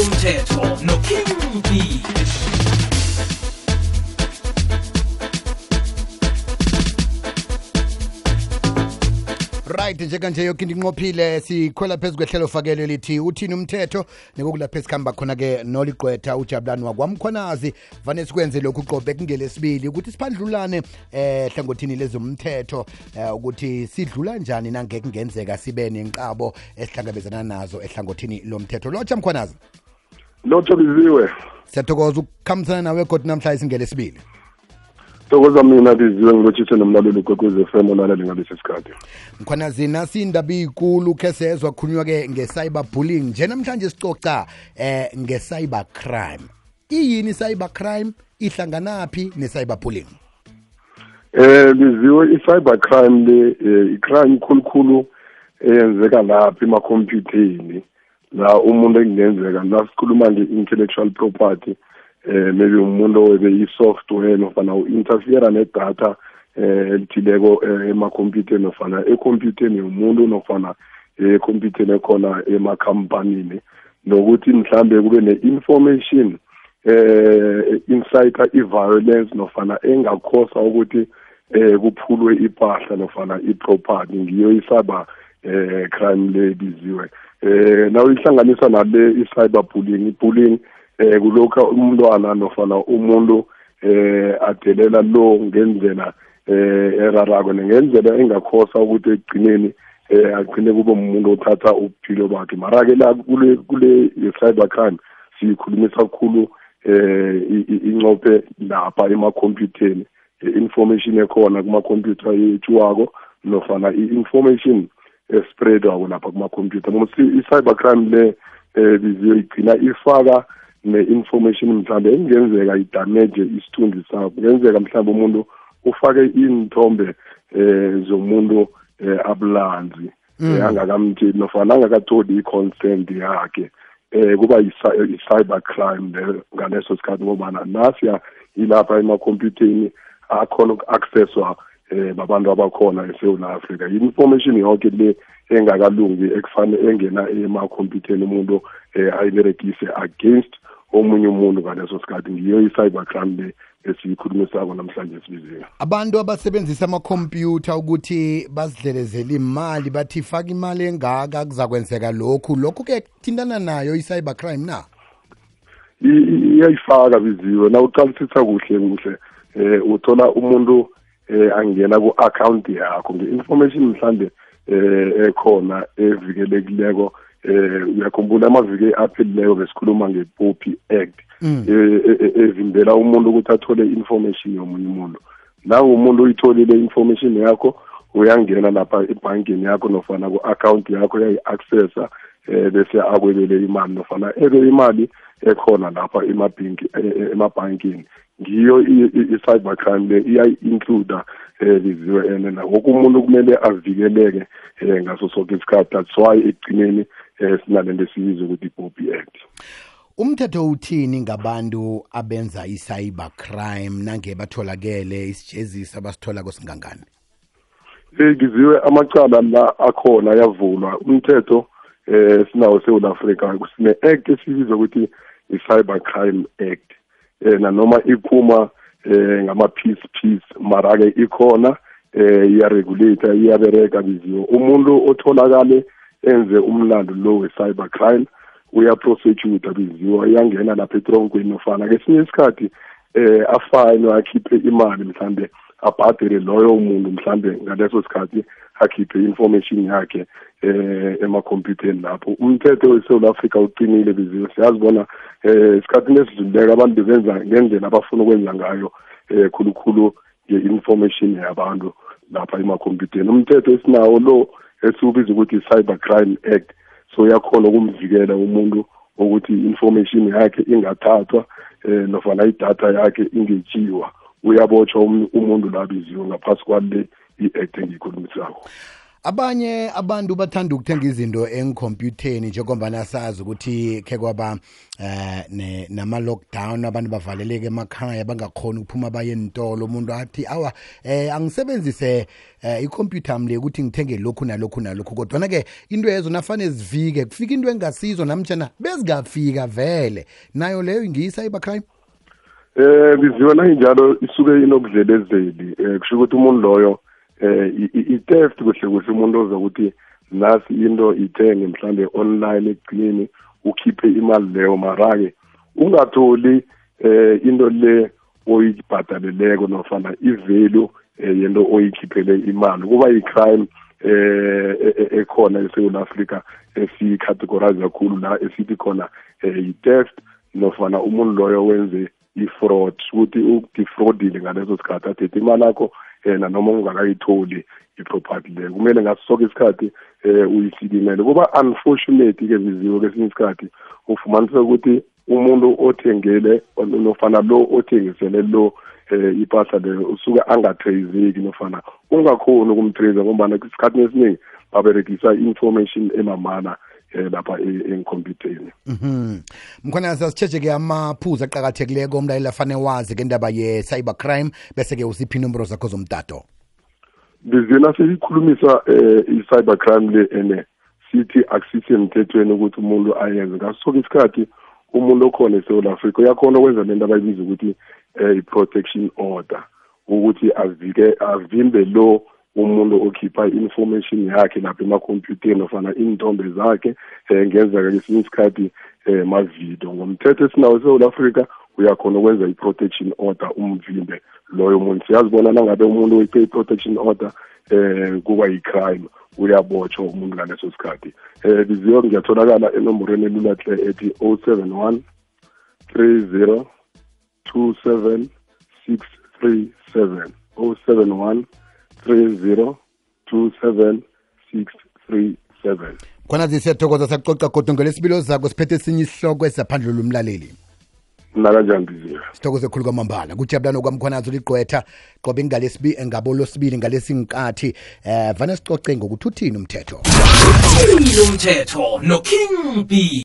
umthetho noking b right njekanje yoke into inqophile sikhwela phezu kwehlelo fakelo elithi uthini umthetho? Nekokulapho esikhamba khona-ke noligqwetha ujabulani wakwamkhonazi vane sikwenze lokhu qobe kungelesibili ukuthi siphandlulane eh hlangothini lezomthetho eh, ukuthi sidlula njani nangeke kungenzeka sibe nenqabo esihlangabezana nazo ehlangothini lomthetho. Lotsha mkhwanazi lotho biziwe siyathokoza ukukhambisana nawe kodwa namhla isingele esibili thokoza mina biziwe ngilotshise nomlaleli ukwekwezi FM olaleli ngalesi sikhathi mkhwanazi nasi indaba iyikulu khe sezwa khulunywa-ke nge-cyber bullying. Nje namhlanje sicoca eh nge-cyber crime. Iyini cyber crime? Ihlanganaphi ne-cyber bullying? Eh biziwe i-cyber crime le eh, i-crime khulukhulu eyenzeka lapha emakhompyutheni la umuntu ekungenzeka la sikhuluma nge-intellectual property eh maybe umuntu owebe i-software nofana u-interfere nedatha eh elithileko eh, emakhompyutheni nofana ekhompyutheni yomuntu nofana ekhompyutheni ekhona emakhampanini. Nokuthi mhlambe kube ne-information eh incite i-violence nofana engakhosa ukuthi eh kuphulwe impahla nofana i-property ngiyo isaba eh crime le biziwe eh nawuyihlanganisa nale i-cyber bullying. I-bullying eh kulokho umntwana nofana umuntu eh adelela lo ngendlela eh erarako ngendlela engakhosa ukuthi ekugcineni eh agcine kube umuntu othatha ubuphilo bakhe. Mara ke la kule kule cyber crime sikhulumisa kakhulu eh incophe lapha emakhompyutheni. Information ekhona kuma-computer yethiwako nofana i-information espreadwako lapha kuma-computer i-cyber crime le um biziyo igcina ifaka ne-information mhlawumbe engenzeka idamage isithunzi sakho. Kungenzeka mhlawumbe umuntu ufake iy'nthombe eh zomuntu eh abulanzi angakamthini nofana angakatholi i-consent yakhe eh kuba i-cyber crime le ngaleso sikhathi ngobana nasiya ilapha emakhompyutheni akhona uku-accesswa eh babantu abakhona eSouth Africa information yonke le engakalungi ekufane engena emakhompyutheni umuntu eh ayiberegise against omunye umuntu ngaleso sikhathi. Ngiyo i-cyber crime le esiyikhulumisako namhlanje sibiziwe abantu abasebenzisa amakhompyutha ukuthi bazidlelezele imali bathi faka imali engaka kuzakwenzeka lokhu. Lokhu ke kuthintana nayo i-cyber crime na iyayifaka biziwe. Na uqalisisa kuhle kuhle eh uthola umuntu eh angena ku-account yakho nge-information mhlambe eh ekhona evikelekileko eh uyakhumbula amaviki aphelileyo besikhuluma nge-poppy act evimbela umuntu ukuthi athole information yomunye umuntu. Nangu umuntu uyitholile information yakho uyangena lapha ebhankini yakho nofana ku-account yakho uyayi-accessa eh bese akwebele imali nofana ebe imali ekhona lapha emabhanki emabhankini. Ngiyo i-cyber crime le iyayi-includa eh liziwe and na woke umuntu kumele avikeleke eh ngaso sonke isikhathi. That's why ekugcineni eh sinalento esiyizo ukuthi i-poppy act. Umthetho uthini ngabantu abenza i-cyber crime nange batholakele isijezisi abasithola kosingangani eh ngiziwe amacala la akhona ayavulwa umthetho eh sinawo eSouth Africa sine act esibiza ukuthi i-cyber crime act. Eh nanoma iphuma eh ngama piece piece mara ke ikhona eh iyaregulate iyabereka biziwe. Umuntu otholakale enze umlando lo we-cyber crime uyaprosecute biziwe iyangena lapha etronkweni nofana kesinye isikhathi eh afayinwe akhiphe imali mhlambe abhadele loyo muntu mhlambe ngaleso sikhathi akhiphe information yakhe eh emakhompyutheni lapho. Umthetho weSouth Africa uqinile biziwe siyazibona eh isikhathini esidlulileko abantu benza ngendlela abafuna ukwenza ngayo eh khulukhulu nge-information yabantu lapha emakhompyutheni. Umthetho esinawo lo esiwubiza ukuthi cyber crime act. So uyakhona ukumvikela umuntu ukuthi i-information yakhe ingathathwa eh nofana idatha yakhe ingetshiwa. Uyabotshwa umuntu la biziwe ngaphasi kwale i-act engiyikhulumisako. Abanye abantu bathanda ukuthenga izinto enkhompyutheni njengoba sazi ukuthi khe kwaba eh ne- nama-lockdown abantu bavaleleke emakhaya bangakhoni ukuphuma baye entolo umuntu athi awa eh angisebenzise eh ikhompyutha yami le ukuthi ngithenge lokhu nalokhu nalokhu. Kodwana-ke into ezo nafane zifike kufika into engasizo namtshana bezingafika vele. Nayo leyo ngiyi-cybercrime eh biziwa nanginjalo isuke inokudlelezeli um kusho ukuthi umuntu loyo um i-theft kuhle kuhle umuntu ozokuthi nasi into ithenge mhlambe online ekugcineni ukhiphe imali leyo mara-ke ungatholi eh into le oyibhadaleleko nofana i-value eh, yento oyikhiphele imali. Kuba yi-crime eh e- e- ekhona eSouth Africa esicategorize kakhulu la esithi khona eh, i-theft nofana umuntu loyo wenze i-fraud ukuthi udefraudile ngaleso sikhathi athethe imali yakho um nanoma ungakayitholi i-property leyo. Kumele ngaso sonke isikhathi um uyisikinele kuba unfortunate-ke biziwe kwesinye isikhathi ufumanisa ukuthi umuntu othengele nofana lo othengisele lo eh ipahla leyo usuke angatraceki nofana ungakhoni ukumtrace ngombana isikhathi esiningi baberegisa information emamala eh lapha e- enkhompyutheni. Mhm. Mkhona sasitshejeke amaphuzu aqhakathekileko umlayela afane wazi ngendaba ye-cybercrime bese-ke usiphi inomboro zakho zomtato? Bizina siyikhulumisa eh i-cybercrime le ene. Sithi akusisemthethweni ukuthi umuntu ayenze. Ngaso sonke isikhathi umuntu okhona eSouth Africa uyakhona ukwenza lento abayibiza ukuthi eh i-protection order. Ukuthi avike avimbe lo umuntu okhipha i-information yakhe lapha emakhompyutheni ofana iintombe zakhe um ngenzeka kesinye isikhathi um mavidiyo. Ngomthetho esinawo eSouth Africa uyakhona ukwenza i-protection order umvimbe loyo muntu. Siyazibona nangabe umuntu oyiphe i-protection order um kuba yi-crime uyabotshwa umuntu ngaleso sikhathi. Um biziyo ngiyatholakala enomborweni elula hle ethi 071 30 27 637 071 30 27 637 khona zisiyathokoza sacoca kodwa ngelesibilo zakho siphethe esinye isihloko esizaphandle lomlaleli. Nakanjani biziyo sithokoze khulu kwamambala. Kujabulana kwamkhonazo ligqwetha qobe ngalesibi ngabolosibili ngalesinkathi eh vane sicoce ngokuthi uthini umthetho umthetho? No king b